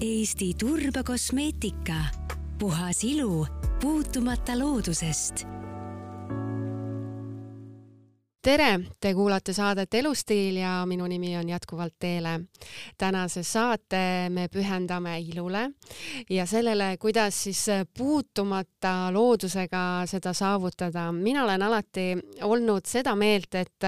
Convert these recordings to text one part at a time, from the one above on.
Eesti turbakosmeetika, puhas ilu puutumata loodusest tere, te kuulate saadet Elustiil ja minu nimi on jätkuvalt Teele. tänase saate me pühendame ilule ja sellele, kuidas siis puutumata loodusega seda saavutada. mina olen alati olnud seda meelt, et,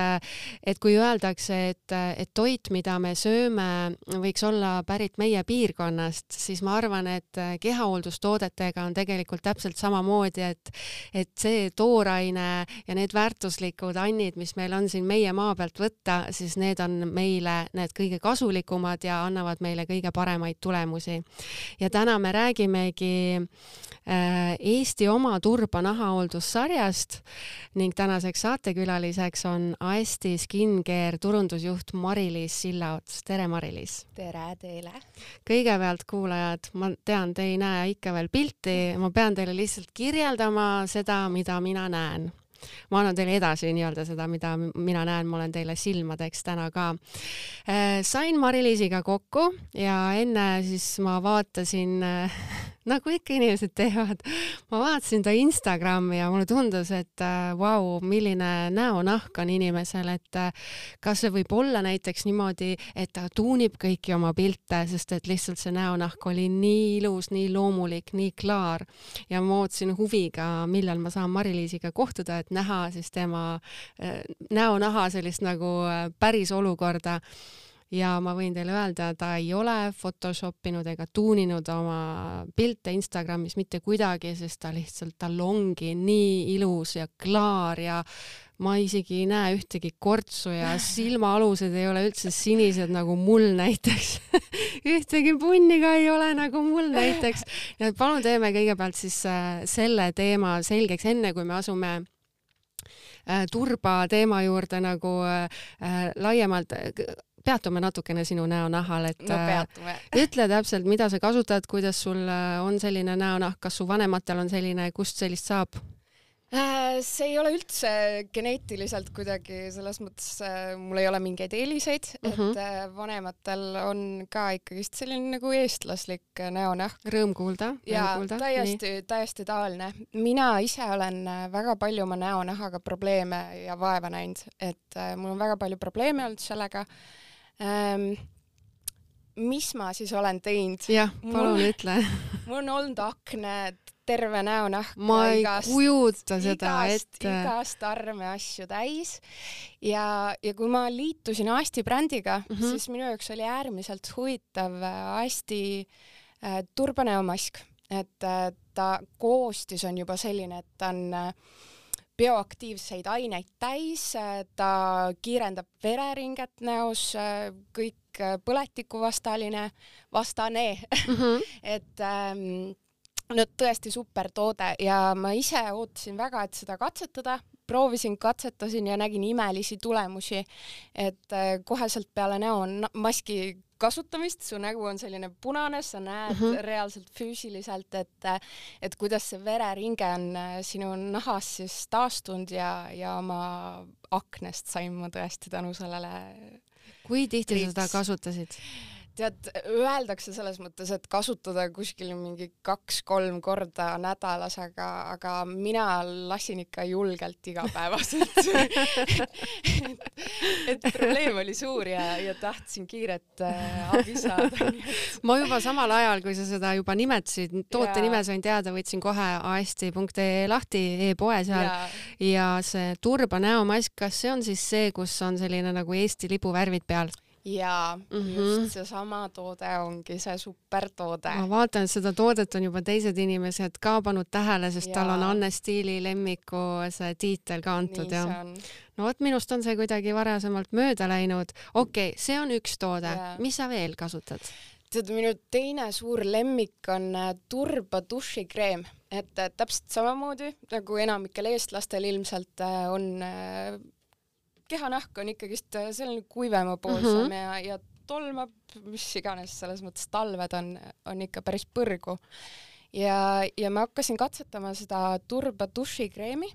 et kui öeldakse, et, et toit, mida me sööme, võiks olla pärit meie piirkonnast, siis ma arvan, et kehahooldustoodetega on tegelikult täpselt samamoodi, et, et see tooraine ja need väärtuslikud annid, mis meil on siin meie maa pealt võtta, siis need on meile need kõige kasulikumad ja annavad meile kõige paremaid tulemusi. ja täna me räägimegi äh, Eesti oma turba nahahooldussarjast ning tänaseks saatekülaliseks on Aesti Skincare turundusjuht Mari-Liis Sillaots. tere, Mari-Liis! tere teile! kõigepealt kuulajad, ma tean, te ei näe ikka veel pilti, ma pean teile lihtsalt kirjeldama seda, mida mina näen ma annan teile edasi nii-öelda seda, mida mina näen, ma olen teile silmadeks täna ka. Äh, sain Mari-Liisiga kokku ja enne siis ma vaatasin äh, nagu ikka inimesed teevad. ma vaatasin ta Instagrami ja mulle tundus, et äh, vau wow,, milline näonahk on inimesel, et äh, kas see võib olla näiteks niimoodi, et ta tuunib kõiki oma pilte, sest et lihtsalt see näonahk oli nii ilus, nii loomulik, nii klaar ja ma ootasin huviga, millal ma saan Mari-Liisiga kohtuda, et näha siis tema äh, näonaha sellist nagu päris olukorda ja ma võin teile öelda, ta ei ole Photoshop inud ega tuuninud oma pilte Instagramis mitte kuidagi, sest ta lihtsalt, tal ongi nii ilus ja klaar ja ma isegi ei näe ühtegi kortsu ja silmaalused ei ole üldse sinised nagu mul näiteks ühtegi punni ka ei ole nagu mul näiteks. nii et palun teeme kõigepealt siis äh, selle teema selgeks, enne kui me asume äh, turba teema juurde nagu äh, laiemalt peatume natukene sinu näonahal, et no, peatume. ütle täpselt, mida sa kasutad, kuidas sul äh, on selline näonahk, kas su vanematel on selline, kust sellist saab? Äh, see ei ole üldse geneetiliselt kuidagi selles mõttes, äh, mul ei ole mingeid eeliseid mm, -hmm. et mhm. vanematel on ka ikkagist selline nagu eestlaslik näonahk. Rõõm kuulda. ja täiesti, täiesti tavaline. mina ise olen väga palju oma näonahaga probleeme ja vaeva näinud, et mul on väga palju probleeme olnud sellega ähm, mis ma siis olen teinud? jah, palun ütle mul on olnud akned, terve näonahk. ma ei igast, kujuta seda igast, ette. igast arme asju täis ja, ja kui ma liitusin Asti brändiga mm, -hmm. siis minu jaoks oli äärmiselt huvitav äh, Asti äh, turbanäomask, et äh, ta koostis on juba selline, et ta on äh, bioaktiivseid aineid täis, ta kiirendab vereringet näos, kõik põletikuvastaline, vastane mm. -hmm. et ähm, no tõesti super toode ja ma ise ootasin väga, et seda katsetada, proovisin, katsetasin ja nägin imelisi tulemusi. et äh, koheselt peale näo maski kasutamist, su nägu on selline punane, sa näed mm -hmm. reaalselt füüsiliselt, et et kuidas see vereringe on äh, sinu nahas siis taastunud ja, ja oma aknast sain ma tõesti tänu sellele kui tihti sa seda kasutasid? Tead, öeldakse selles mõttes, et kasutada kuskil mingi kaks-kolm korda nädalas, aga, aga mina lasin ikka julgelt igapäevaselt et, et probleem oli suur ja, ja tahtsin kiiret äh, abi saada ma juba samal ajal, kui sa seda juba nimetasid, toote ja. nime sain teada, võtsin kohe aesti.ee lahti e-poe seal ja. ja see turba näomask, kas see on siis see, kus on selline nagu Eesti lipu värvid peal? Jaa mm, -hmm. just seesama toode ongi see supertoode. ma vaatan, et seda toodet on juba teised inimesed ka pannud tähele, sest ja. tal on Anne Stiili lemmiku see tiitel ka antud ja no vot, minust on see kuidagi varasemalt mööda läinud. okei okay,, see on üks toode, mis sa veel kasutad? tead, minu teine suur lemmik on äh, Turba dušikreem, et täpselt samamoodi nagu enamikel eestlastel ilmselt äh, on äh, kehanahk on ikkagist äh, selline kuivemapoolsem mm -hmm. ja, ja tolmab, mis iganes, selles mõttes talved on, on ikka päris põrgu. ja, ja ma hakkasin katsetama seda Turba dušikreemi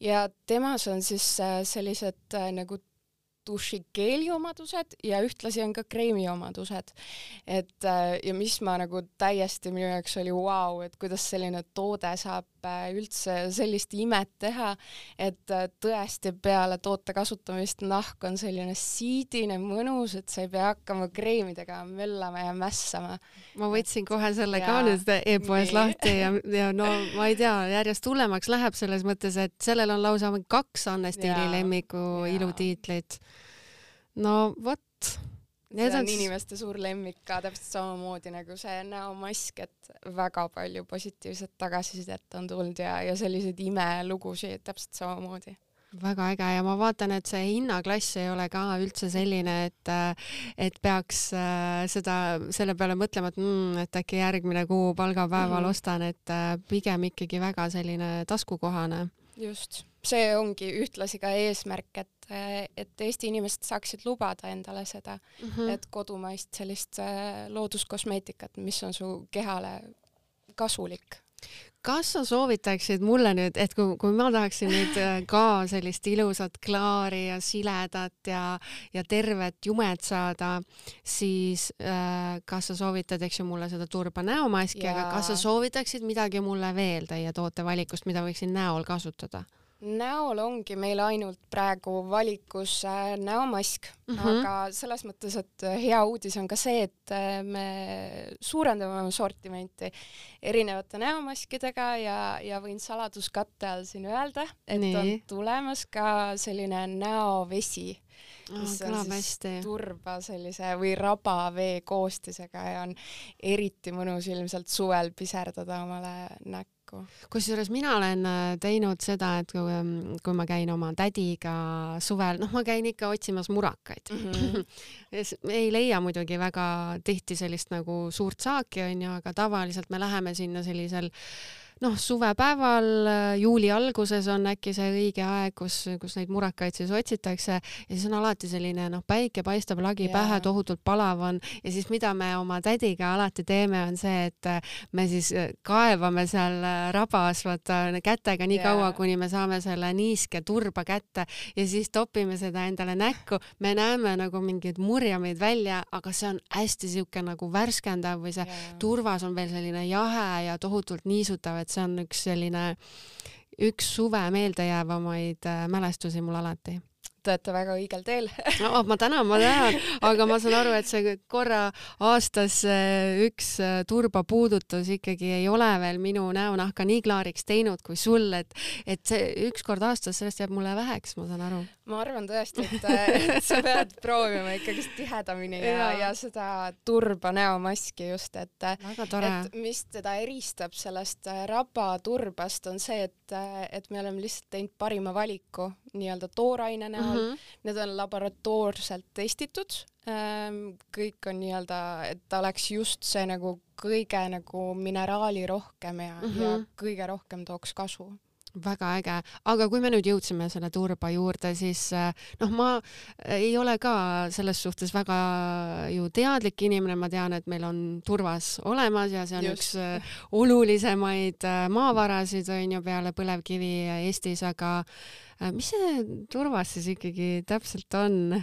ja temas on siis äh, sellised äh, nagu dušikeeli omadused ja ühtlasi on ka kreemi omadused. et ja mis ma nagu täiesti minu jaoks oli vau wow,, et kuidas selline toode saab üldse sellist imet teha, et äh, tõesti peale toote kasutamist nahk on selline siidine, mõnus, et sa ei pea hakkama kreemidega möllama ja mässama. ma võtsin kohe selle ja, ka nüüd e-poes lahti ja, ja no ma ei tea, järjest hullemaks läheb selles mõttes, et sellel on lausa kaks Anne Stiili lemmiku ilutiitlit no vot. See on, on inimeste suur lemmik ka täpselt samamoodi nagu see näomask, et väga palju positiivset tagasisidet on tulnud ja, ja selliseid imelugusid täpselt samamoodi väga äge ja ma vaatan, et see hinnaklass ei ole ka üldse selline, et, et peaks äh, seda selle peale mõtlema, et mm, et äkki järgmine kuu palgapäeval mm -hmm. ostan, et äh, pigem ikkagi väga selline taskukohane. just, see ongi ühtlasi ka eesmärk, et et Eesti inimesed saaksid lubada endale seda mm, -hmm. et kodumaist sellist äh, looduskosmeetikat, mis on su kehale kasulik kas sa soovitaksid mulle nüüd, et kui, kui ma tahaksin nüüd äh, ka sellist ilusat klaari ja siledat ja, ja tervet jumet saada, siis äh, kas sa soovitad, eks ju, mulle seda turba näomaski, aga kas sa soovitaksid midagi mulle veel teie tootevalikust, mida võiksin näol kasutada? Näol ongi meil ainult praegu valikus äh, näomask mm, -hmm. aga selles mõttes, et äh, hea uudis on ka see, et äh, me suurendame oma sortimenti erinevate näomaskidega ja, ja võin saladuskatte all siin öelda, et Nii. on tulemas ka selline näovesi mis oh, on siis hästi. turba sellise või rabavee koostisega ja on eriti mõnus ilmselt suvel piserdada omale näkku kusjuures mina olen äh, teinud seda, et kui, ähm, kui ma käin oma tädiga suvel, noh, ma käin ikka otsimas murakaid mm. -hmm. ei leia muidugi väga tihti sellist nagu suurt saaki, onju, aga tavaliselt me läheme sinna sellisel noh, suvepäeval, äh, juuli alguses on äkki see õige aeg, kus, kus neid murakaid siis otsitakse ja siis on alati selline noh, päike paistab, lagi yeah. pähe, tohutult palav on ja siis mida me oma tädiga alati teeme, on see, et äh, me siis äh, kaevame seal rabas vaata kätega nii yeah. kaua, kuni me saame selle niiske turba kätte ja siis topime seda endale näkku. me näeme nagu mingeid murjameid välja, aga see on hästi sihuke nagu värskendav või see yeah. turvas on veel selline jahe ja tohutult niisutav, et see on üks selline, üks suve meeldejäävamaid äh, mälestusi mul alati te olete väga õigel teel. No, ma tänan, ma tänan, aga ma saan aru, et see korra aastas äh, üks äh, turbapuudutus ikkagi ei ole veel minu näonahka nii klaariks teinud kui sul, et, et see üks kord aastas, sellest jääb mulle väheks, ma saan aru. Ma arvan tõesti, et, et sa pead proovima ikkagist tihedamini ja, ja, ja seda turba näomaski just, et, et mis teda eristab sellest äh, rabaturbast, on see, et, et me oleme lihtsalt teinud parima valiku nii-öelda tooraine näol mm, -hmm. need on laboratoorselt testitud, ähm, kõik on nii-öelda, et oleks just see nagu kõige nagu mineraalirohkem ja mm, -hmm. ja kõige rohkem tooks kasu väga äge, aga kui me nüüd jõudsime selle turba juurde, siis äh, noh, ma ei ole ka selles suhtes väga ju teadlik inimene, ma tean, et meil on turvas olemas ja see on Just. üks äh, olulisemaid maavarasid on ju peale põlevkivi Eestis, aga mis see turvas siis ikkagi täpselt on?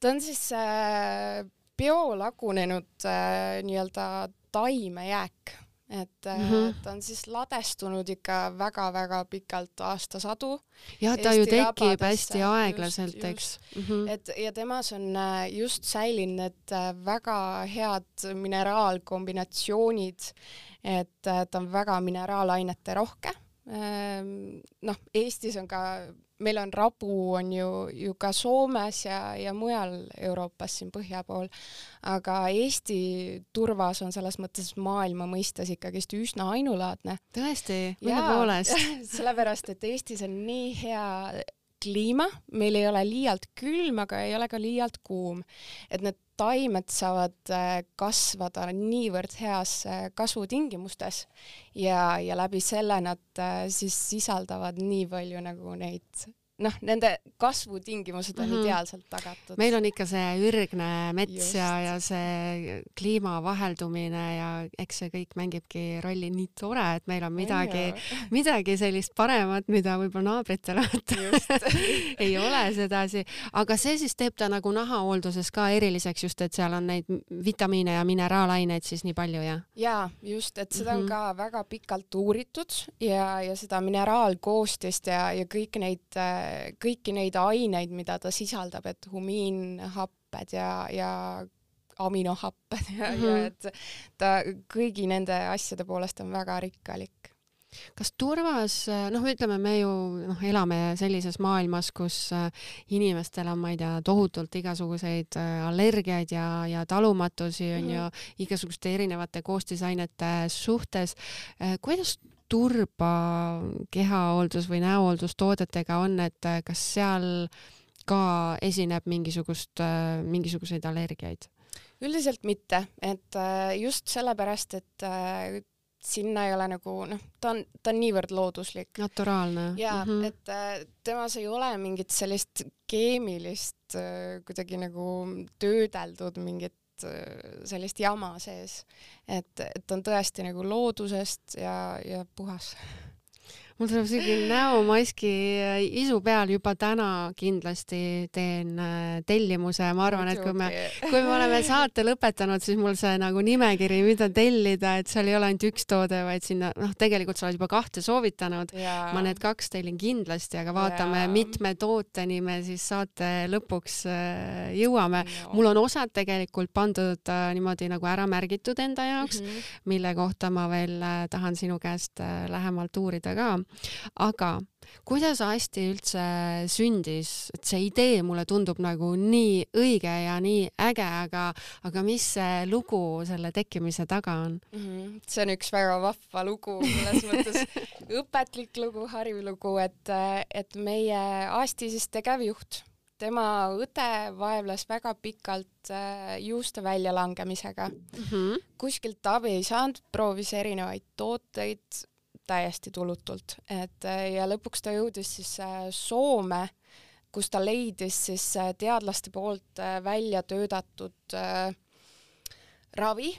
ta on siis äh, biolagunenud äh, nii-öelda taimejääk et mm -hmm. ta on siis ladestunud ikka väga-väga pikalt, aastasadu. jah, ta ju tekib hästi aeglaselt, eks. Mm -hmm. et ja temas on äh, just säilinud need äh, väga head mineraalkombinatsioonid, et ta on väga mineraalainete rohke. Ehm, noh, Eestis on ka meil on rabu, on ju, ju ka Soomes ja, ja mujal Euroopas siin põhja pool, aga Eesti turvas on selles mõttes maailma mõistes ikkagist üsna ainulaadne. tõesti, mille poolest? sellepärast, et Eestis on nii hea kliima, meil ei ole liialt külm, aga ei ole ka liialt kuum. et need taimed saavad äh, kasvada niivõrd heas äh, kasvutingimustes ja, ja läbi selle nad äh, siis sisaldavad nii palju nagu neid noh, nende kasvutingimused on mm -hmm. ideaalselt tagatud. meil on ikka see ürgne mets Just. ja, ja see kliima vaheldumine ja eks see kõik mängibki rolli nii tore, et meil on midagi, midagi sellist paremat, mida võib-olla naabritel ei ole sedasi, aga see siis teeb ta nagu nahahoolduses ka eriliseks just, et seal on neid vitamiine ja mineraalaineid siis nii palju ja? jaa, just, et seda mm -hmm. on mhm. ka väga pikalt uuritud ja, ja seda mineraalkoostist ja, ja kõiki neid äh, kõiki neid aineid, mida ta sisaldab, et humiinhapped ja, ja aminohapped ja mm, -hmm. ja et ta kõigi nende asjade poolest on väga rikkalik kas turvas, noh, ütleme, me ju noh, elame sellises maailmas, kus äh, inimestel on, ma ei tea, tohutult igasuguseid äh, allergiaid ja, ja talumatusi on mm -hmm. ju igasuguste erinevate koostisainete suhtes. Äh, kuidas turba kehahooldus või näohooldustoodetega on, et äh, kas seal ka esineb mingisugust, äh, mingisuguseid allergiaid? üldiselt mitte, et äh, just sellepärast, et sinna ei ole nagu noh, ta on, ta on niivõrd looduslik. naturaalne. jaa mm, -hmm. et temas ei ole mingit sellist keemilist kuidagi nagu töödeldud mingit Äh, sellist jama sees, et, et on tõesti nagu loodusest ja, ja puhas mul tuleb selline näomaski äh, isu peal juba täna kindlasti teen äh, tellimuse, ma arvan, et kui me, kui me oleme saate lõpetanud, siis mul see nagu nimekiri, mida tellida, et seal ei ole ainult üks toode, vaid sinna noh, tegelikult sa oled juba kahte soovitanud. ma need kaks tellin kindlasti, aga vaatame, mitme tooteni me siis saate lõpuks äh, jõuame. mul on osad tegelikult pandud niimoodi nagu ära märgitud enda jaoks mm, -hmm. mille kohta ma veel tahan sinu käest lähemalt uurida ka aga kuidas Asti üldse sündis, et see idee mulle tundub nagu nii õige ja nii äge, aga, aga mis see lugu selle tekkimise taga on mm? -hmm. see on üks väga vahva lugu, mõnes mõttes õpetlik lugu, hariv lugu, et, et meie Asti siis tegevjuht tema õde vaevles väga pikalt äh, juuste väljalangemisega mm. -hmm. kuskilt abi ei saanud, proovis erinevaid tooteid, täiesti tulutult, et äh, ja lõpuks ta jõudis siis äh, Soome, kus ta leidis siis äh, teadlaste poolt välja töötatud ravi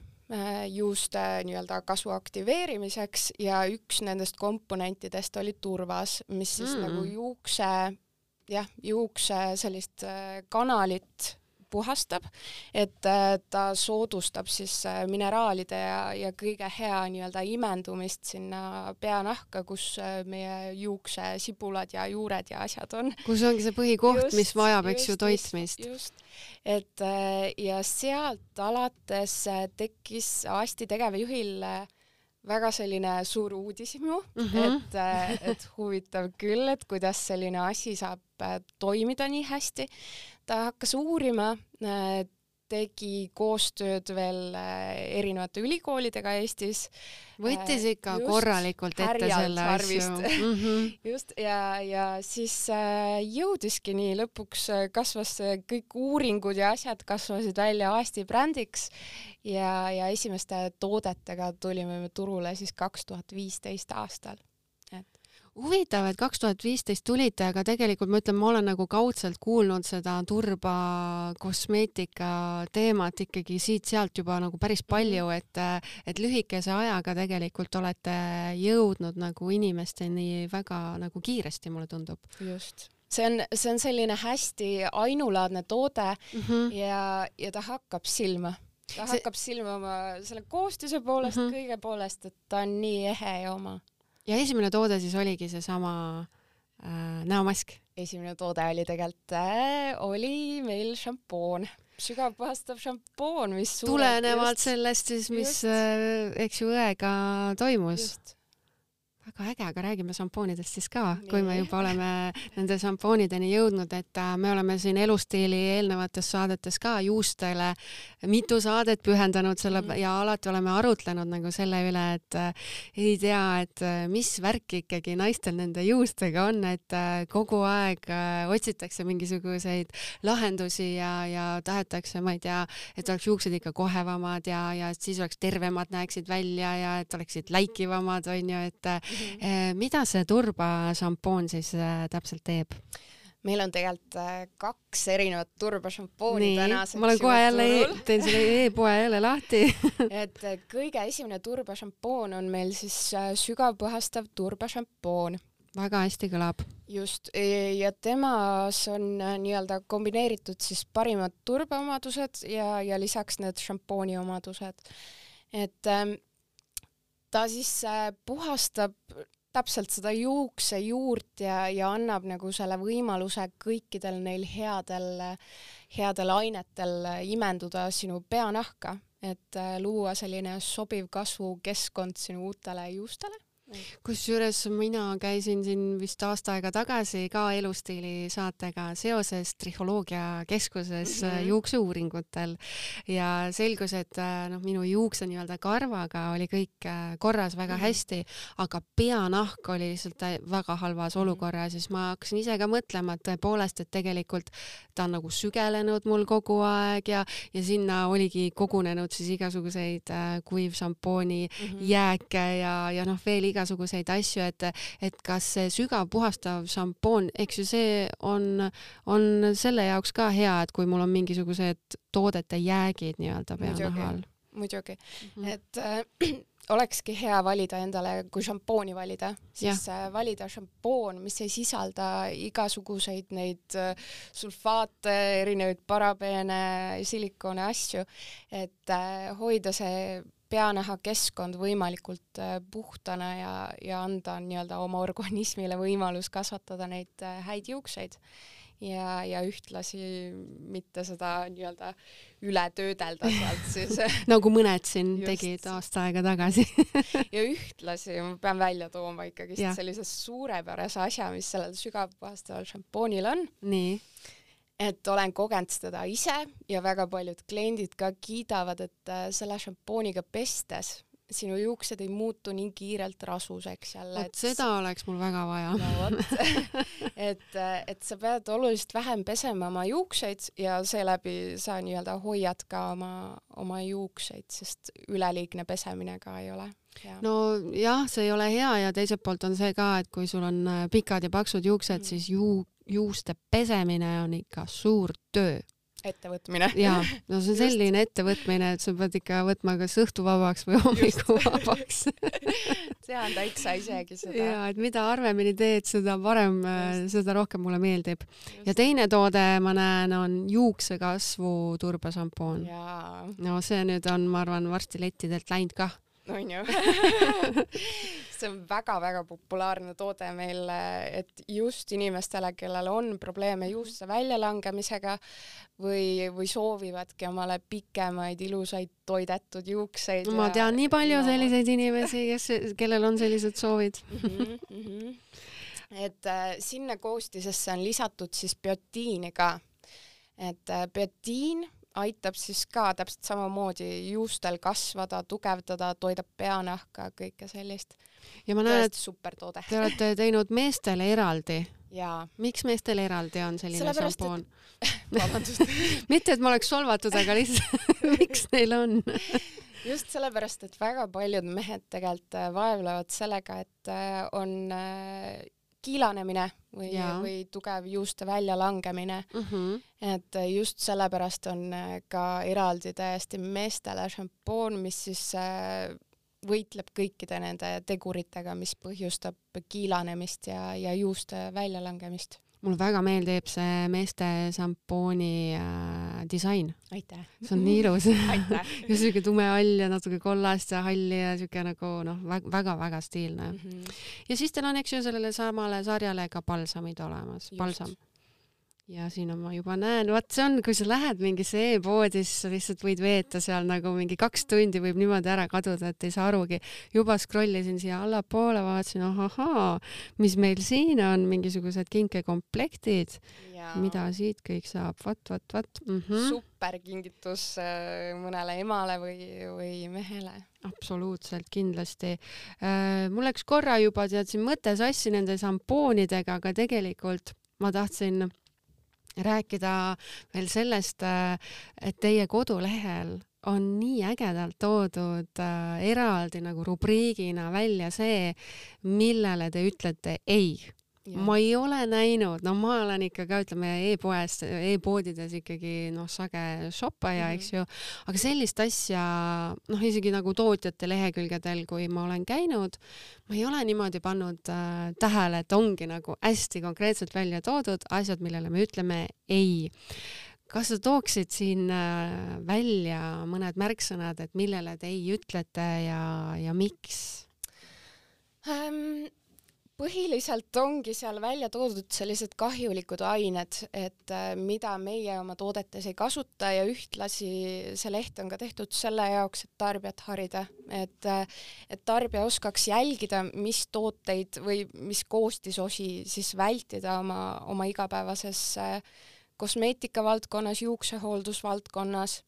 juuste nii-öelda kasvu aktiveerimiseks ja üks nendest komponentidest oli turvas, mis siis mm. nagu juukse, jah, juukse sellist kanalit puhastab, et äh, ta soodustab siis äh, mineraalide ja, ja kõige hea nii-öelda imendumist sinna peanahka, kus äh, meie juuksesibulad ja juured ja asjad on. kus ongi see põhikoht, mis vajab, eks ju, toitmist. just, et ja sealt alates tekkis Asti tegevjuhil väga selline suur uudishimu mm, -hmm. et, et huvitav küll, et kuidas selline asi saab toimida nii hästi ta hakkas uurima, äh, tegi koostööd veel äh, erinevate ülikoolidega Eestis. võttis äh, ikka just, korralikult ette selle asju mm. -hmm. just ja, ja siis jõudiski nii, lõpuks kasvas kõik uuringud ja asjad kasvasid välja Aasti brändiks ja, ja esimeste toodetega tulime me turule siis kaks tuhat viisteist aastal huvitav, et kaks tuhat viisteist tulite, aga tegelikult ma ütlen, ma olen nagu kaudselt kuulnud seda turba kosmeetika teemat ikkagi siit-sealt juba nagu päris mhm. palju, et, et lühikese ajaga tegelikult olete jõudnud nagu inimesteni väga nagu kiiresti, mulle tundub. just see on, see on selline hästi ainulaadne toode mm -hmm. ja, ja ta hakkab silma ta see... hakkab silma oma selle koostise poolest mm, -hmm. kõige poolest, et ta on nii ehe ja oma ja esimene toode siis oligi seesama äh, näomask? esimene toode oli tegelikult äh,, oli meil šampoon, sügavpuhastav šampoon, mis tulenevalt just, sellest siis, mis, äh, eks ju, õega toimus. Väga äge, aga räägime šampoonidest siis ka, kui me juba oleme nende šampoonideni jõudnud, et äh, me oleme siin Elustiili eelnevates saadetes ka juustele mitu saadet pühendanud selle mm. ja alati oleme arutlenud nagu selle üle, et äh, ei tea, et äh, mis värk ikkagi naistel nende juustega on, et kogu aeg otsitakse mingisuguseid lahendusi ja, ja tahetakse, ma ei tea, et oleks juuksed ikka kohevamad ja, ja siis oleks tervemad, näeksid välja ja et oleksid läikivamad, onju, et -hmm. mida see turbašampoon siis äh, täpselt teeb? meil on tegelikult äh, kaks erinevat turbašampooni tänaseks. ma olen kohe jälle e, teen selle e-poe jälle lahti et kõige esimene turbašampoon on meil siis sügavpuhastav turbašampoon väga hästi kõlab. just, ja temas on nii-öelda kombineeritud siis parimad turbeomadused ja, ja lisaks need šampooni omadused. et ähm, ta siis äh, puhastab täpselt seda juuksejuurt ja, ja annab nagu selle võimaluse kõikidel neil headel, headel ainetel imenduda sinu peanahka, et äh, luua selline sobiv kasvukeskkond sinu uutele juustele kusjuures mina käisin siin vist aasta aega tagasi ka elustiili saatega seoses Trihholoogia keskuses mm -hmm. juukseuuringutel ja selgus, et äh, noh, minu juukse nii-öelda karvaga oli kõik äh, korras väga mm -hmm. hästi, aga peanahk oli lihtsalt väga halvas -hmm. olukorras ja siis ma hakkasin ise ka mõtlema, et tõepoolest, et tegelikult ta on nagu sügelenud mul kogu aeg ja, ja sinna oligi kogunenud siis igasuguseid äh, kuivšampooni mm -hmm. jääke ja, ja noh, veel igasuguseid asju, et, et kas see sügav puhastav šampoon, eks ju, see on, on selle jaoks ka hea, et kui mul on mingisugused toodete jäägid nii-öelda peanahal. muidugi mm, -hmm. et äh, olekski hea valida endale, kui šampooni valida, siis ja. Äh, valida šampoon, mis ei sisalda igasuguseid neid äh, sulfaate, erinevaid parabeene, silikoone asju, et äh, hoida see peanahakeskkond võimalikult äh, puhtana ja, ja anda nii-öelda oma organismile võimalus kasvatada neid äh, häid juukseid ja, ja ühtlasi mitte seda nii-öelda üle töödelda sealt siis nagu mõned siin Just. tegid aasta aega tagasi ja ühtlasi ma pean välja tooma ikkagist sellise suurepärase asja, mis sellel sügavpuhastaval šampoonil on. nii et olen kogenud seda ise ja väga paljud kliendid ka kiidavad, et äh, selle šampooniga pestes sinu juuksed ei muutu nii kiirelt rasuseks jälle. vot seda oleks mul väga vaja. no et, äh, et sa pead oluliselt vähem pesema oma juukseid ja seeläbi sa nii-öelda hoiad ka oma, oma juukseid, sest üleliigne pesemine ka ei ole Ja. nojah, see ei ole hea ja teiselt poolt on see ka, et kui sul on äh, pikad ja paksud juuksed mm., siis ju juuste pesemine on ikka suur töö ettevõtmine. jaa, no see on selline Just. ettevõtmine, et sa pead ikka võtma kas õhtuvabaks või hommikuvabaks tean täitsa isegi seda. jaa, et mida harvemini teed, seda parem, seda rohkem mulle meeldib. ja teine toode, ma näen, on juuksekasvu turbašampoon. no see nüüd on, ma arvan, varsti lettidelt läinud kah onju see on väga-väga populaarne toode meil, et just inimestele, kellel on probleeme juuste väljalangemisega või, või soovivadki omale pikemaid ilusaid toidetud juukseid. ma tean nii palju no. selliseid inimesi, kes, kellel on sellised soovid mm. -hmm, mm -hmm. et äh, sinna koostisesse on lisatud siis biotiini ka et äh, biotiin aitab siis ka täpselt samamoodi juustel kasvada, tugevdada, toidab peanahka, kõike sellist. ja ma näen, et supertoode. Te olete teinud meestele eraldi. jaa. miks meestel eraldi on selline šampoon? vabandust mitte, et ma oleks solvatud, aga lihtsalt miks neil on just sellepärast, et väga paljud mehed tegelikult äh, vaevlevad sellega, et äh, on äh, kiilanemine või, või tugev juuste väljalangemine mm. -hmm. et just sellepärast on äh, ka eraldi täiesti meestele šampoon, mis siis äh, võitleb kõikide nende teguritega, mis põhjustab kiilanemist ja, ja juuste väljalangemist mulle väga meeldib see meeste šampooni äh, disain. see on nii ilus ja siuke tume hall ja natuke kollast ja halli ja siuke nagu noh, väga-väga stiilne mm. -hmm. ja siis teil on, eks ju, sellele samale sarjale ka palsamid olemas, palsam ja siin on, ma juba näen, vot see on, kui sa lähed mingisse e-poodi, siis sa lihtsalt võid veeta seal nagu mingi kaks tundi võib niimoodi ära kaduda, et ei saa arugi. juba scroll isin siia allapoole, vaatasin, ahahaa, mis meil siin on, mingisugused kinkekomplektid. mida siit kõik saab, vot, vot, vot mm. -hmm. super kingitus äh, mõnele emale või, või mehele absoluutselt, kindlasti äh,. mul läks korra juba tead siin mõte sassi nende šampoonidega, aga tegelikult ma tahtsin rääkida veel sellest, et teie kodulehel on nii ägedalt toodud äh, eraldi nagu rubriigina välja see, millele te ütlete ei. Ma ei ole näinud, no ma olen ikka ka ütleme e-poes e, e-poodides ikkagi noh, sage shoppaja mm, -hmm. eks ju, aga sellist asja noh, isegi nagu tootjate lehekülgedel, kui ma olen käinud, ma ei ole niimoodi pannud äh, tähele, et ongi nagu hästi konkreetselt välja toodud asjad, millele me ütleme ei kas sa tooksid siin äh, välja mõned märksõnad, et millele te ei ütlete ja, ja miks um,? Põhiliselt ongi seal välja toodud sellised kahjulikud ained, et äh, mida meie oma toodetes ei kasuta ja ühtlasi see leht on ka tehtud selle jaoks, et tarbijat harida, et äh, et tarbija oskaks jälgida, mis tooteid või mis koostisosi siis vältida oma, oma igapäevases äh, kosmeetika valdkonnas, juuksehooldusvaldkonnas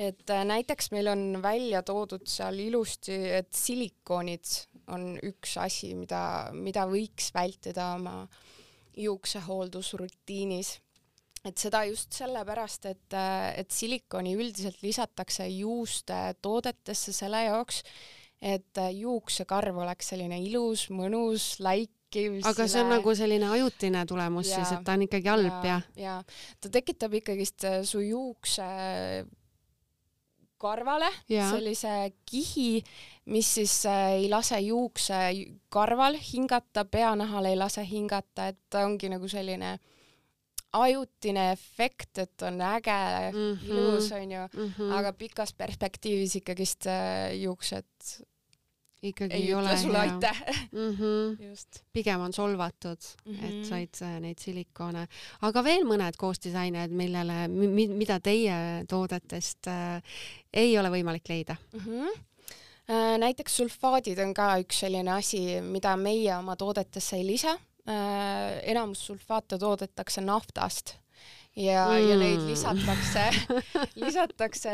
et näiteks meil on välja toodud seal ilusti, et silikoonid on üks asi, mida, mida võiks vältida oma juuksehooldusrutiinis. et seda just sellepärast, et, et silikoni üldiselt lisatakse juuste toodetesse selle jaoks, et juuksekarv oleks selline ilus, mõnus, läikiv. aga see on nagu selline ajutine tulemus ja, siis, et ta on ikkagi halb ja, ja.? jaa, ta tekitab ikkagist su juukse karvale ja. sellise kihi, mis siis äh, ei lase juukse karval hingata, peanahal ei lase hingata, et ta ongi nagu selline ajutine efekt, et on äge mm, -hmm. ilus onju mm, -hmm. aga pikas perspektiivis ikkagist äh, juuksed ikkagi ei, ei ole sulle hea. aitäh mm. -hmm. just. pigem on solvatud mm, -hmm. et mhm. said äh, neid silikoone, aga veel mõned koostisained, millele, mida teie toodetest äh, ei ole võimalik leida mm. -hmm näiteks sulfaadid on ka üks selline asi, mida meie oma toodetesse ei lisa. Äh, enamus sulfaate toodetakse naftast ja mm., ja neid lisatakse lisatakse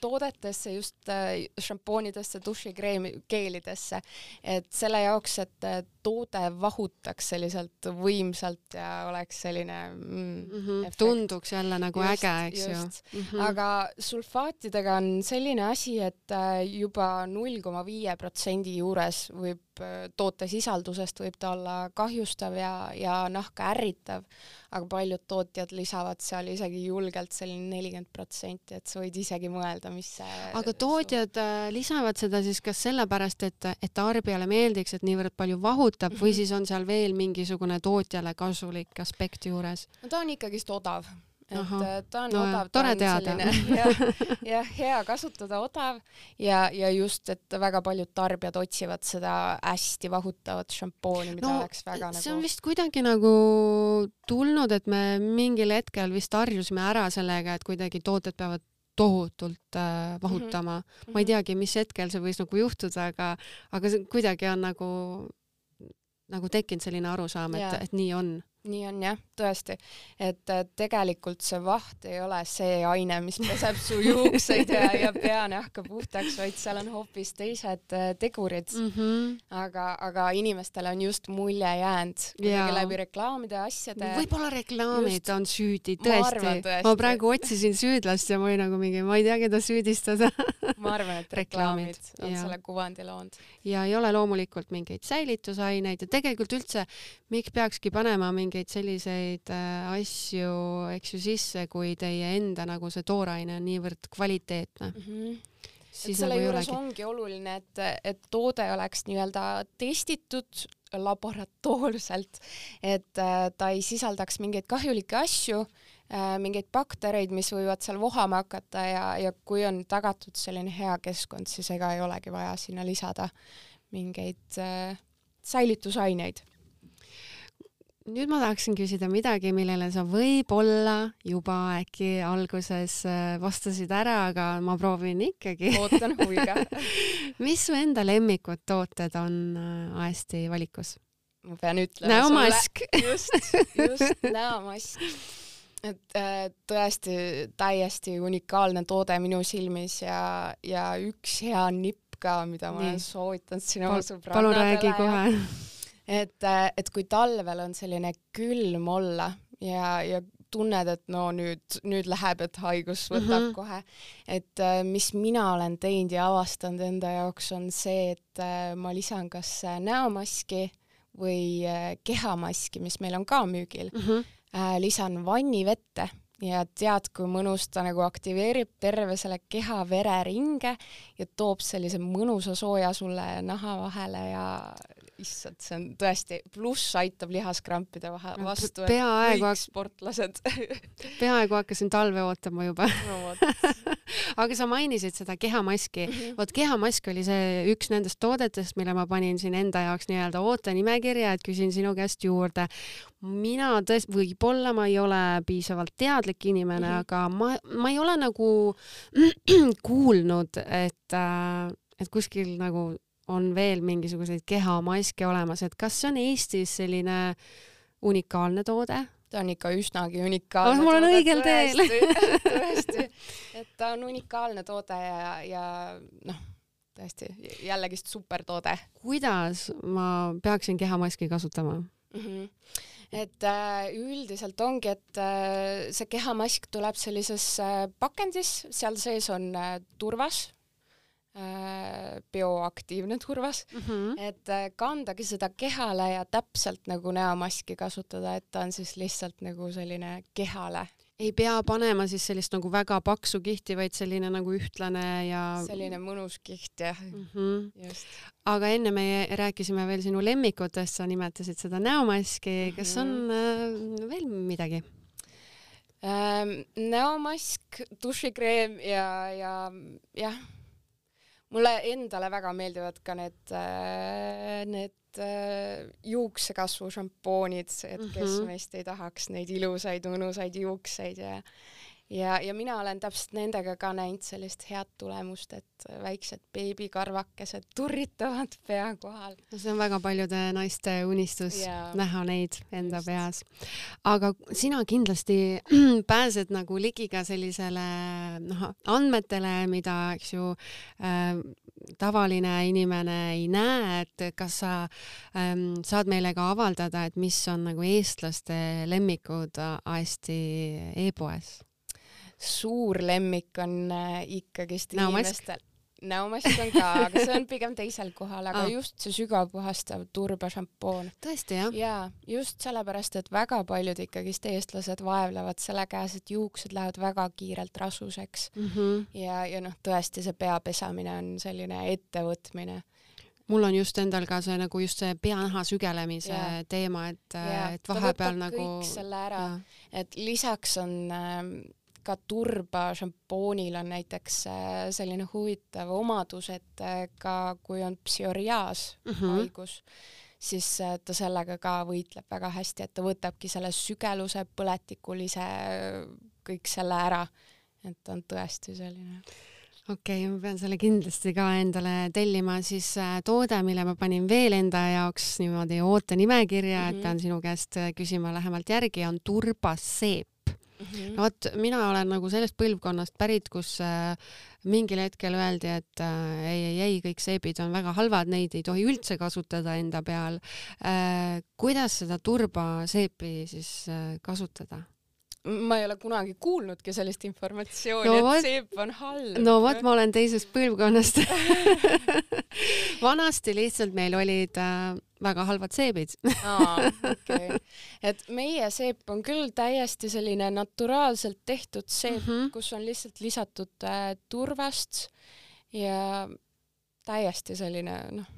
toodetesse just äh, šampoonidesse, dušikreemi, geelidesse, et selle jaoks, et toode vahutaks selliselt võimsalt ja oleks selline mm, mm -hmm. tunduks jälle nagu just, äge, eks just. ju mm. -hmm. aga sulfaatidega on selline asi, et äh, juba null koma viie protsendi juures võib äh, toote sisaldusest võib ta olla kahjustav ja, ja nahka ärritav, aga paljud tootjad lisavad seal isegi julgelt selline nelikümmend protsenti, et sa võid isegi mõelda, mis see aga tootjad su... Äh, lisavad seda siis kas sellepärast, et, et tarbijale meeldiks, et niivõrd palju vahutab -hmm. või siis on seal veel mingisugune tootjale kasulik aspekt juures? no ta on ikkagist odav et Aha. Äh, ta on no, odav, ta on teada. jah, jah, hea kasutada, odav ja, ja just, et väga paljud tarbijad otsivad seda hästi vahutavat šampooni, mida no, oleks väga nagu see on vist kuidagi nagu tulnud, et me mingil hetkel vist harjusime ära sellega, et kuidagi tooted peavad tohutult äh, vahutama mm. -hmm. ma ei teagi, mis hetkel see võis nagu juhtuda, aga, aga see kuidagi on nagu, nagu tekkinud selline arusaam, et, et nii on nii on jah, tõesti, et tegelikult see vaht ei ole see aine, mis peseb su juukseid ja, ja peanahka puhtaks, vaid seal on hoopis teised äh, tegurid mm. -hmm. aga, aga inimestele on just mulje jäänud kuidagi läbi reklaamide, asjade. võib-olla reklaamid just... on süüdi, tõesti. ma praegu otsisin süüdlast ja ma olin nagu mingi, ma ei tea, keda süüdistada ma arvan, et reklaamid on ja. selle kuvandi loonud. ja ei ole loomulikult mingeid säilitusaineid ja tegelikult üldse, miks peakski panema mingeid mingeid selliseid äh, asju, eks ju, sisse, kui teie enda nagu see tooraine on niivõrd kvaliteetne mm. -hmm et selle nagu juures olegi. ongi oluline, et, et toode oleks nii-öelda testitud laboratoorselt, et äh, ta ei sisaldaks mingeid kahjulikke asju äh,, mingeid baktereid, mis võivad seal vohama hakata ja, ja kui on tagatud selline hea keskkond, siis ega ei olegi vaja sinna lisada mingeid äh, säilitusaineid nüüd ma tahaksin küsida midagi, millele sa võib-olla juba äkki alguses äh, vastasid ära, aga ma proovin ikkagi. ootan huviga mis su enda lemmikud tooted on äh, Aesti valikus? ma pean ütlema näomask. just, just näomask. et äh, tõesti täiesti unikaalne toode minu silmis ja, ja üks hea nipp ka, mida ma Nii. olen soovitanud sinu sõbrannadele. palun räägi kohe et, et kui talvel on selline külm olla ja, ja tunned, et no nüüd, nüüd läheb, et haigus võtab mm -hmm. kohe. et äh, mis mina olen teinud ja avastanud enda jaoks, on see, et äh, ma lisan kas näomaski või kehamaski, mis meil on ka müügil mm, -hmm. lisan vannivette ja tead, kui mõnus ta nagu aktiveerib terve selle keha vereringe ja toob sellise mõnusa sooja sulle naha vahele ja issand, see on tõesti, pluss aitab lihaskrampide vahe vastu. peaaegu sportlased peaaegu hakkasin talve ootama juba no, aga sa mainisid seda kehamaski mm -hmm.. vot kehamask oli see üks nendest toodetest, mille ma panin siin enda jaoks nii-öelda ootenimekirja, et küsin sinu käest juurde. mina tõesti, võib-olla ma ei ole piisavalt teadlik inimene mm, -hmm. aga ma, ma ei ole nagu kuulnud, et äh, et kuskil nagu on veel mingisuguseid kehamaske olemas, et kas see on Eestis selline unikaalne toode? ta on ikka üsnagi unikaalne oh, mul on õigel teel. tõesti, et ta on unikaalne toode ja, ja noh, tõesti jällegist supertoode. kuidas ma peaksin kehamaski kasutama mm? -hmm et äh, üldiselt ongi, et äh, see kehamask tuleb sellises äh, pakendis, seal sees on äh, turvas bioaktiivne turvas mm, -hmm. et äh, kandagi seda kehale ja täpselt nagu näomaski kasutada, et ta on siis lihtsalt nagu selline kehale. ei pea panema siis sellist nagu väga paksu kihti, vaid selline nagu ühtlane ja selline mõnus kiht jah mm, -hmm. just. aga enne me rääkisime veel sinu lemmikutest, sa nimetasid seda näomaski, kas on mm -hmm. äh, veel midagi? Ähm, näomask, dušikreem ja, ja jah mulle endale väga meeldivad ka need, äh, need äh, juuksekasvu šampoonid, et kes mm -hmm. meist ei tahaks neid ilusaid mõnusaid juukseid ja ja, ja mina olen täpselt nendega ka näinud sellist head tulemust, et väiksed beebikarvakesed turritavad pea kohal. see on väga paljude naiste unistus yeah. näha neid enda Just. peas. aga sina kindlasti pääsed nagu ligi ka sellisele noh, andmetele, mida, eks ju äh,, tavaline inimene ei näe, et kas sa ähm, saad meile ka avaldada, et mis on nagu eestlaste lemmikud Aesti e-poes? Suur lemmik on äh, ikkagist inimestel näomask on ka, aga see on pigem teisel kohal, aga ah. just see sügavpuhastav turbašampoon. tõesti, jah? jaa, just sellepärast, et väga paljud ikkagist eestlased vaevlevad selle käes, et juuksed lähevad väga kiirelt rasuseks mm. -hmm. ja, ja noh, tõesti see pea pesamine on selline ettevõtmine mul on just endal ka see nagu just see peanaha sügelemise ja. teema, et, et vahepeal nagu. selle ära, et lisaks on äh, ka turba šampoonil on näiteks äh, selline huvitav omadus, et äh, ka kui on psoriaas mm -hmm. haigus, siis äh, ta sellega ka võitleb väga hästi, et ta võtabki selle sügeluse, põletikulise, kõik selle ära. et ta on tõesti selline okei okay,, ma pean selle kindlasti ka endale tellima, siis toode, mille ma panin veel enda jaoks niimoodi ootenimekirja mm, -hmm. et mhm. pean sinu käest küsima lähemalt järgi, on turbaseep mm. -hmm. vot, mina olen nagu sellest põlvkonnast pärit, kus äh, mingil hetkel öeldi, et äh, ei, ei, ei, kõik seebid on väga halvad, neid ei tohi üldse kasutada enda peal äh,. kuidas seda turbaseepi siis äh, kasutada? Ma ei ole kunagi kuulnudki sellist informatsiooni no,, et seep on halb. no vot, ma olen teisest põlvkonnast vanasti lihtsalt meil olid äh, väga halvad seebid aa, okei okay.. et meie seep on küll täiesti selline naturaalselt tehtud seep mm, -hmm. kus on lihtsalt lisatud äh, turvast ja täiesti selline noh.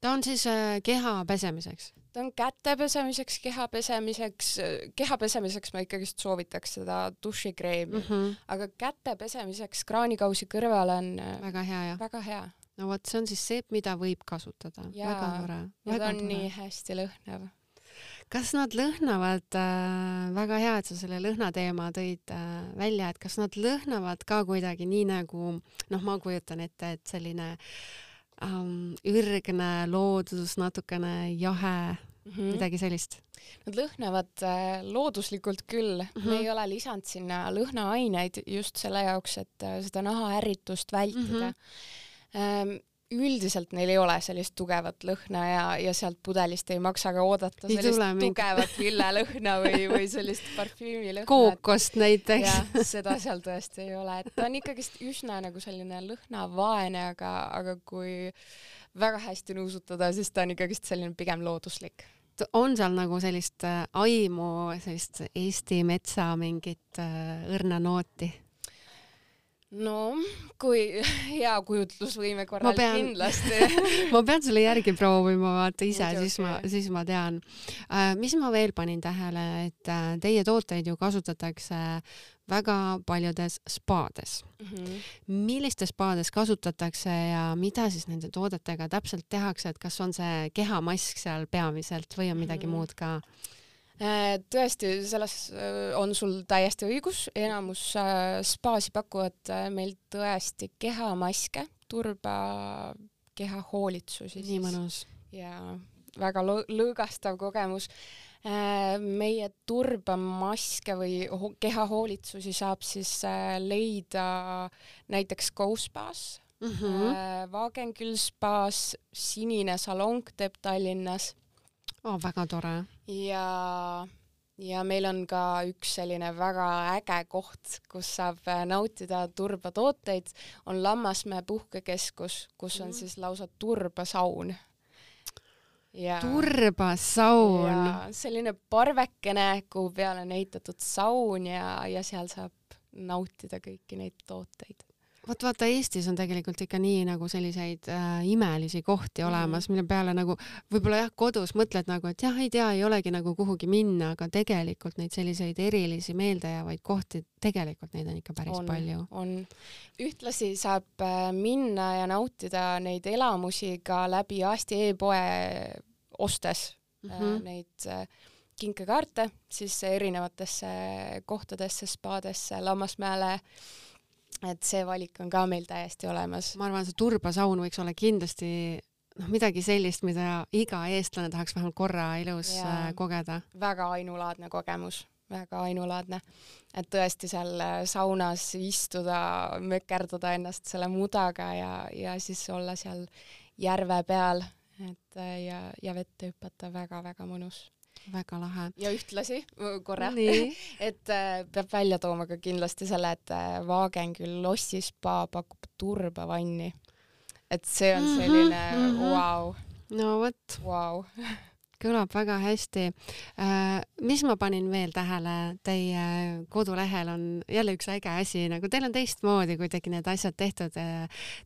Ta on siis äh, keha pesemiseks? ta on käte pesemiseks, keha pesemiseks, keha pesemiseks ma ikkagist soovitaks seda dušikreemi mm, -hmm. aga käte pesemiseks kraanikausi kõrval on väga hea, jah? väga hea. no vot, see on siis seep, mida võib kasutada. väga tore. ja ta on tore. nii hästi lõhnav. kas nad lõhnavad äh,, väga hea, et sa selle lõhna teema tõid äh, välja, et kas nad lõhnavad ka kuidagi nii nagu noh, ma kujutan ette, et selline äh, um, ürgne loodus, natukene jahe mm, -hmm. midagi sellist? Nad lõhnavad äh, looduslikult küll mm, -hmm. me ei ole lisanud sinna lõhnaaineid just selle jaoks, et äh, seda nahaärritust vältida mm. -hmm. Ähm, üldiselt neil ei ole sellist tugevat lõhna ja, ja sealt pudelist ei maksa ka oodata Ei sellist tugevat lillelõhna või, või sellist parfüümilõhna. kookost näiteks. seda seal tõesti ei ole, et ta on ikkagist üsna nagu selline lõhnavaene, aga, aga kui väga hästi nuusutada, siis ta on ikkagist selline pigem looduslik. on seal nagu sellist äh, aimu, sellist Eesti metsa mingit äh, õrna nooti? No kui hea kujutlusvõime Ma korral pean- kindlasti. ma pean selle järgi proovima, vaata ise, siis ma, siis ma tean äh,. mis ma veel panin tähele, et äh, teie tooteid ju kasutatakse väga paljudes spaades. Mhm. millistes spaades kasutatakse ja mida siis nende toodetega täpselt tehakse, et kas on see kehamask seal peamiselt või on midagi Mhm. muud ka? Äh, tõesti, selles äh, on sul täiesti õigus, enamus äh, spaasi pakuvad meil tõesti kehamaske, turba kehahoolitsusi nii mõnus. ja väga lõ- lõõgastav kogemus. meie turbamaske või ho- kehahoolitsusi saab siis leida näiteks Go spaas Mm mm, -hmm. Wagenküll spaas, Sinine salong teeb Tallinnas oh, väga tore. ja, ja meil on ka üks selline väga äge koht, kus saab äh, nautida turbatooteid, on Lammasmäe puhkekeskus, kus on Mhm. siis lausa turbasaun. ja turbasaun. selline parvekene, kuhu peale on ehitatud saun ja, ja seal saab nautida kõiki neid tooteid. Vot vaata, Eestis on tegelikult ikka nii nagu selliseid äh, imelisi kohti Mhm. olemas, mille peale nagu võib-olla jah, kodus mõtled nagu, et jah, ei tea, ei olegi nagu kuhugi minna, aga tegelikult neid selliseid erilisi meeldejäävaid kohti, tegelikult neid on ikka päris on, palju. on. ühtlasi saab äh, minna ja nautida neid elamusi ka läbi Aasti e-poe ostes mm. -hmm. neid äh, kinkekaarte siis erinevatesse kohtadesse, spaadesse, Lammasmäele. Et see valik on ka meil täiesti olemas. ma arvan, see turbasaun võiks olla kindlasti noh, midagi sellist, mida iga eestlane tahaks vähemalt korra elus Jaa. äh, kogeda. väga ainulaadne kogemus, väga ainulaadne. et tõesti seal äh, saunas istuda, mökerdada ennast selle mudaga ja, ja siis olla seal järve peal, et äh, ja, ja vette hüpata väga-väga mõnus. Väga lahe. ja ühtlasi äh, korra, et äh, peab välja tooma ka kindlasti selle, et äh, Wagenküll Lossi spa pakub turbavanni. et see on Mhm, selline vau, no vot, vau. kõlab väga hästi. mis ma panin veel tähele, teie kodulehel on jälle üks äge asi, nagu teil on teistmoodi kuidagi need asjad tehtud.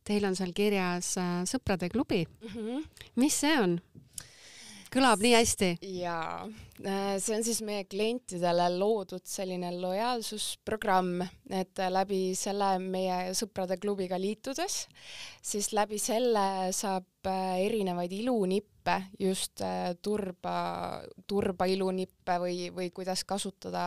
Teil on seal kirjas äh, sõprade klubi, mis see on? Kõlab nii hästi. jaa, see on siis meie klientidele loodud selline lojaalsusprogramm, et äh, läbi selle meie sõprade klubiga liitudes, siis läbi selle saab äh, erinevaid ilunippe, just äh, turba, turba ilunippe või, või kuidas kasutada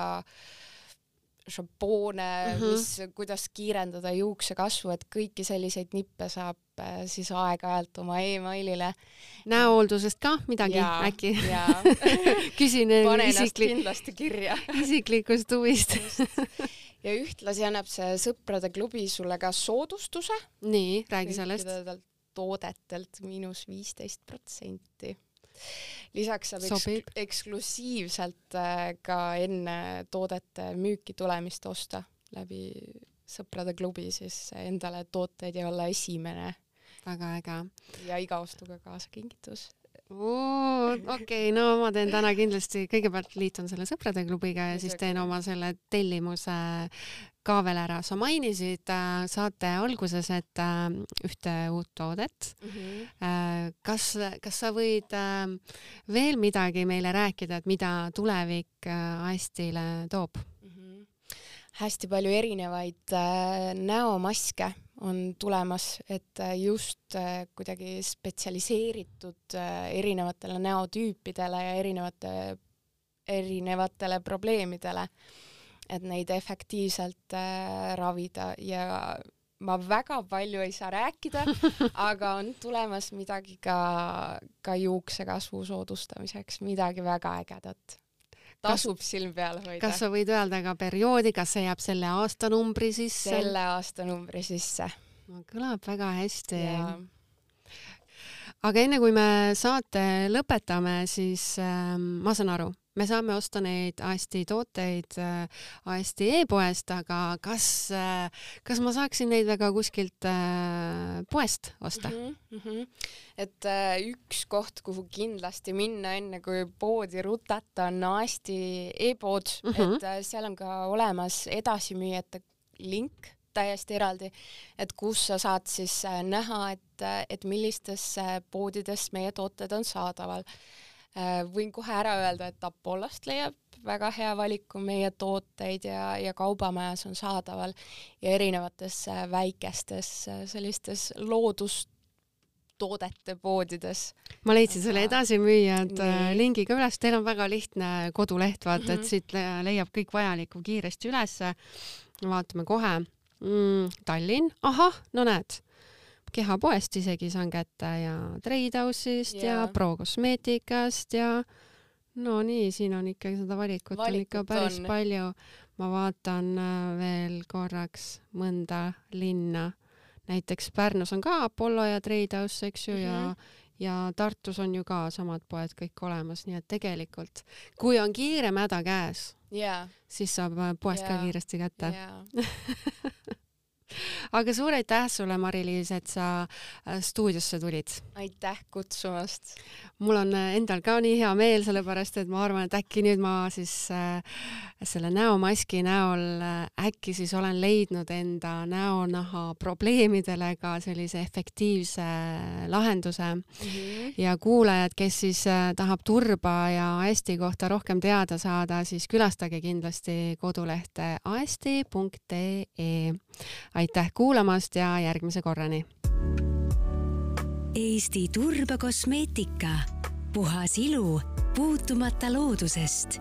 šampoone mm. -hmm. mis, kuidas kiirendada juuksekasvu, et kõiki selliseid nippe saab äh, siis aeg-ajalt oma emailile näohooldusest ka midagi Jaa, äkki? küsin isiklik, kindlasti kirja. isiklikust huvist. ja ühtlasi annab see sõprade klubi sulle ka soodustuse. nii, räägi sellest. toodetelt miinus viisteist protsenti. Lisaks saab eks eksklusiivselt äh, ka enne toodete müüki tulemist osta läbi sõprade klubi siis endale tooteid ja olla esimene väga äge. ja iga ostuga kaasa kingitus. okei okay,, no ma teen täna kindlasti, kõigepealt liitun selle sõprade klubiga ja siis teen oma selle tellimuse ka veel ära. sa mainisid äh, saate alguses, et äh, ühte uut toodet. kas, kas sa võid äh, veel midagi meile rääkida, et mida tulevik äh, Astile toob? Mhm. hästi palju erinevaid äh, näomaske on tulemas, et äh, just äh, kuidagi spetsialiseeritud äh, erinevatele näotüüpidele ja erinevate, erinevatele probleemidele, et neid efektiivselt äh, ravida ja ma väga palju ei saa rääkida, aga on tulemas midagi ka, ka juuksekasvu soodustamiseks, midagi väga ägedat. tasub silm peal hoida. kas sa võid öelda ka perioodi, kas see jääb selle aastanumbri sisse? selle aastanumbri sisse kõlab väga hästi ja aga enne kui me saate lõpetame, siis äh, ma saan aru, me saame osta neid Asti tooteid äh, Asti e-poest, aga kas äh,, kas ma saaksin neid väga kuskilt äh, poest osta mm? -hmm. et üks koht, kuhu kindlasti minna, enne kui poodi rutata, on Asti e-pood mm, -hmm. et seal on ka olemas edasimüüjate link täiesti eraldi, et kus sa saad siis äh, näha, et, et millistes poodides meie tooted on saadaval. Äh, võin kohe ära öelda, et Apollost leiab väga hea valiku meie tooteid ja, ja Kaubamajas on saadaval ja erinevates väikestes sellistes loodus toodete poodides. ma leidsin selle edasimüüjad lingi ka üles, teil on väga lihtne koduleht, vaata mm, -hmm. et mhm. siit leiab kõik vajaliku kiiresti ülesse. vaatame kohe mm,. Tallinn, ahah, no näed, kehapoest isegi saan kätte ja Treidhouse'ist yeah. ja Pro kosmeetikast ja no nii, siin on ikkagi seda valikut, valikut on ikka päris on. palju. ma vaatan äh, veel korraks mõnda linna, näiteks Pärnus on ka Apollo ja Treidhouse, eks ju mm, -hmm. ja mhm. ja Tartus on ju ka samad poed kõik olemas, nii et tegelikult kui on kiirem häda käes yeah., siis saab äh, poest yeah. ka kiiresti kätte yeah. aga suur aitäh sulle, Mari-Liis, et sa äh, stuudiosse tulid. aitäh kutsumast. mul on äh, endal ka nii hea meel, sellepärast et ma arvan, et äkki nüüd ma siis äh, selle näomaski näol äh, äkki siis olen leidnud enda näonaha probleemidele ka sellise efektiivse lahenduse mm. -hmm. ja kuulajad, kes siis äh, tahab turba ja hästi kohta rohkem teada saada, siis külastage kindlasti kodulehte aesti.ee aitäh kuulamast ja järgmise korrani. Eesti Turbakosmeetika, puhas ilu puutumata loodusest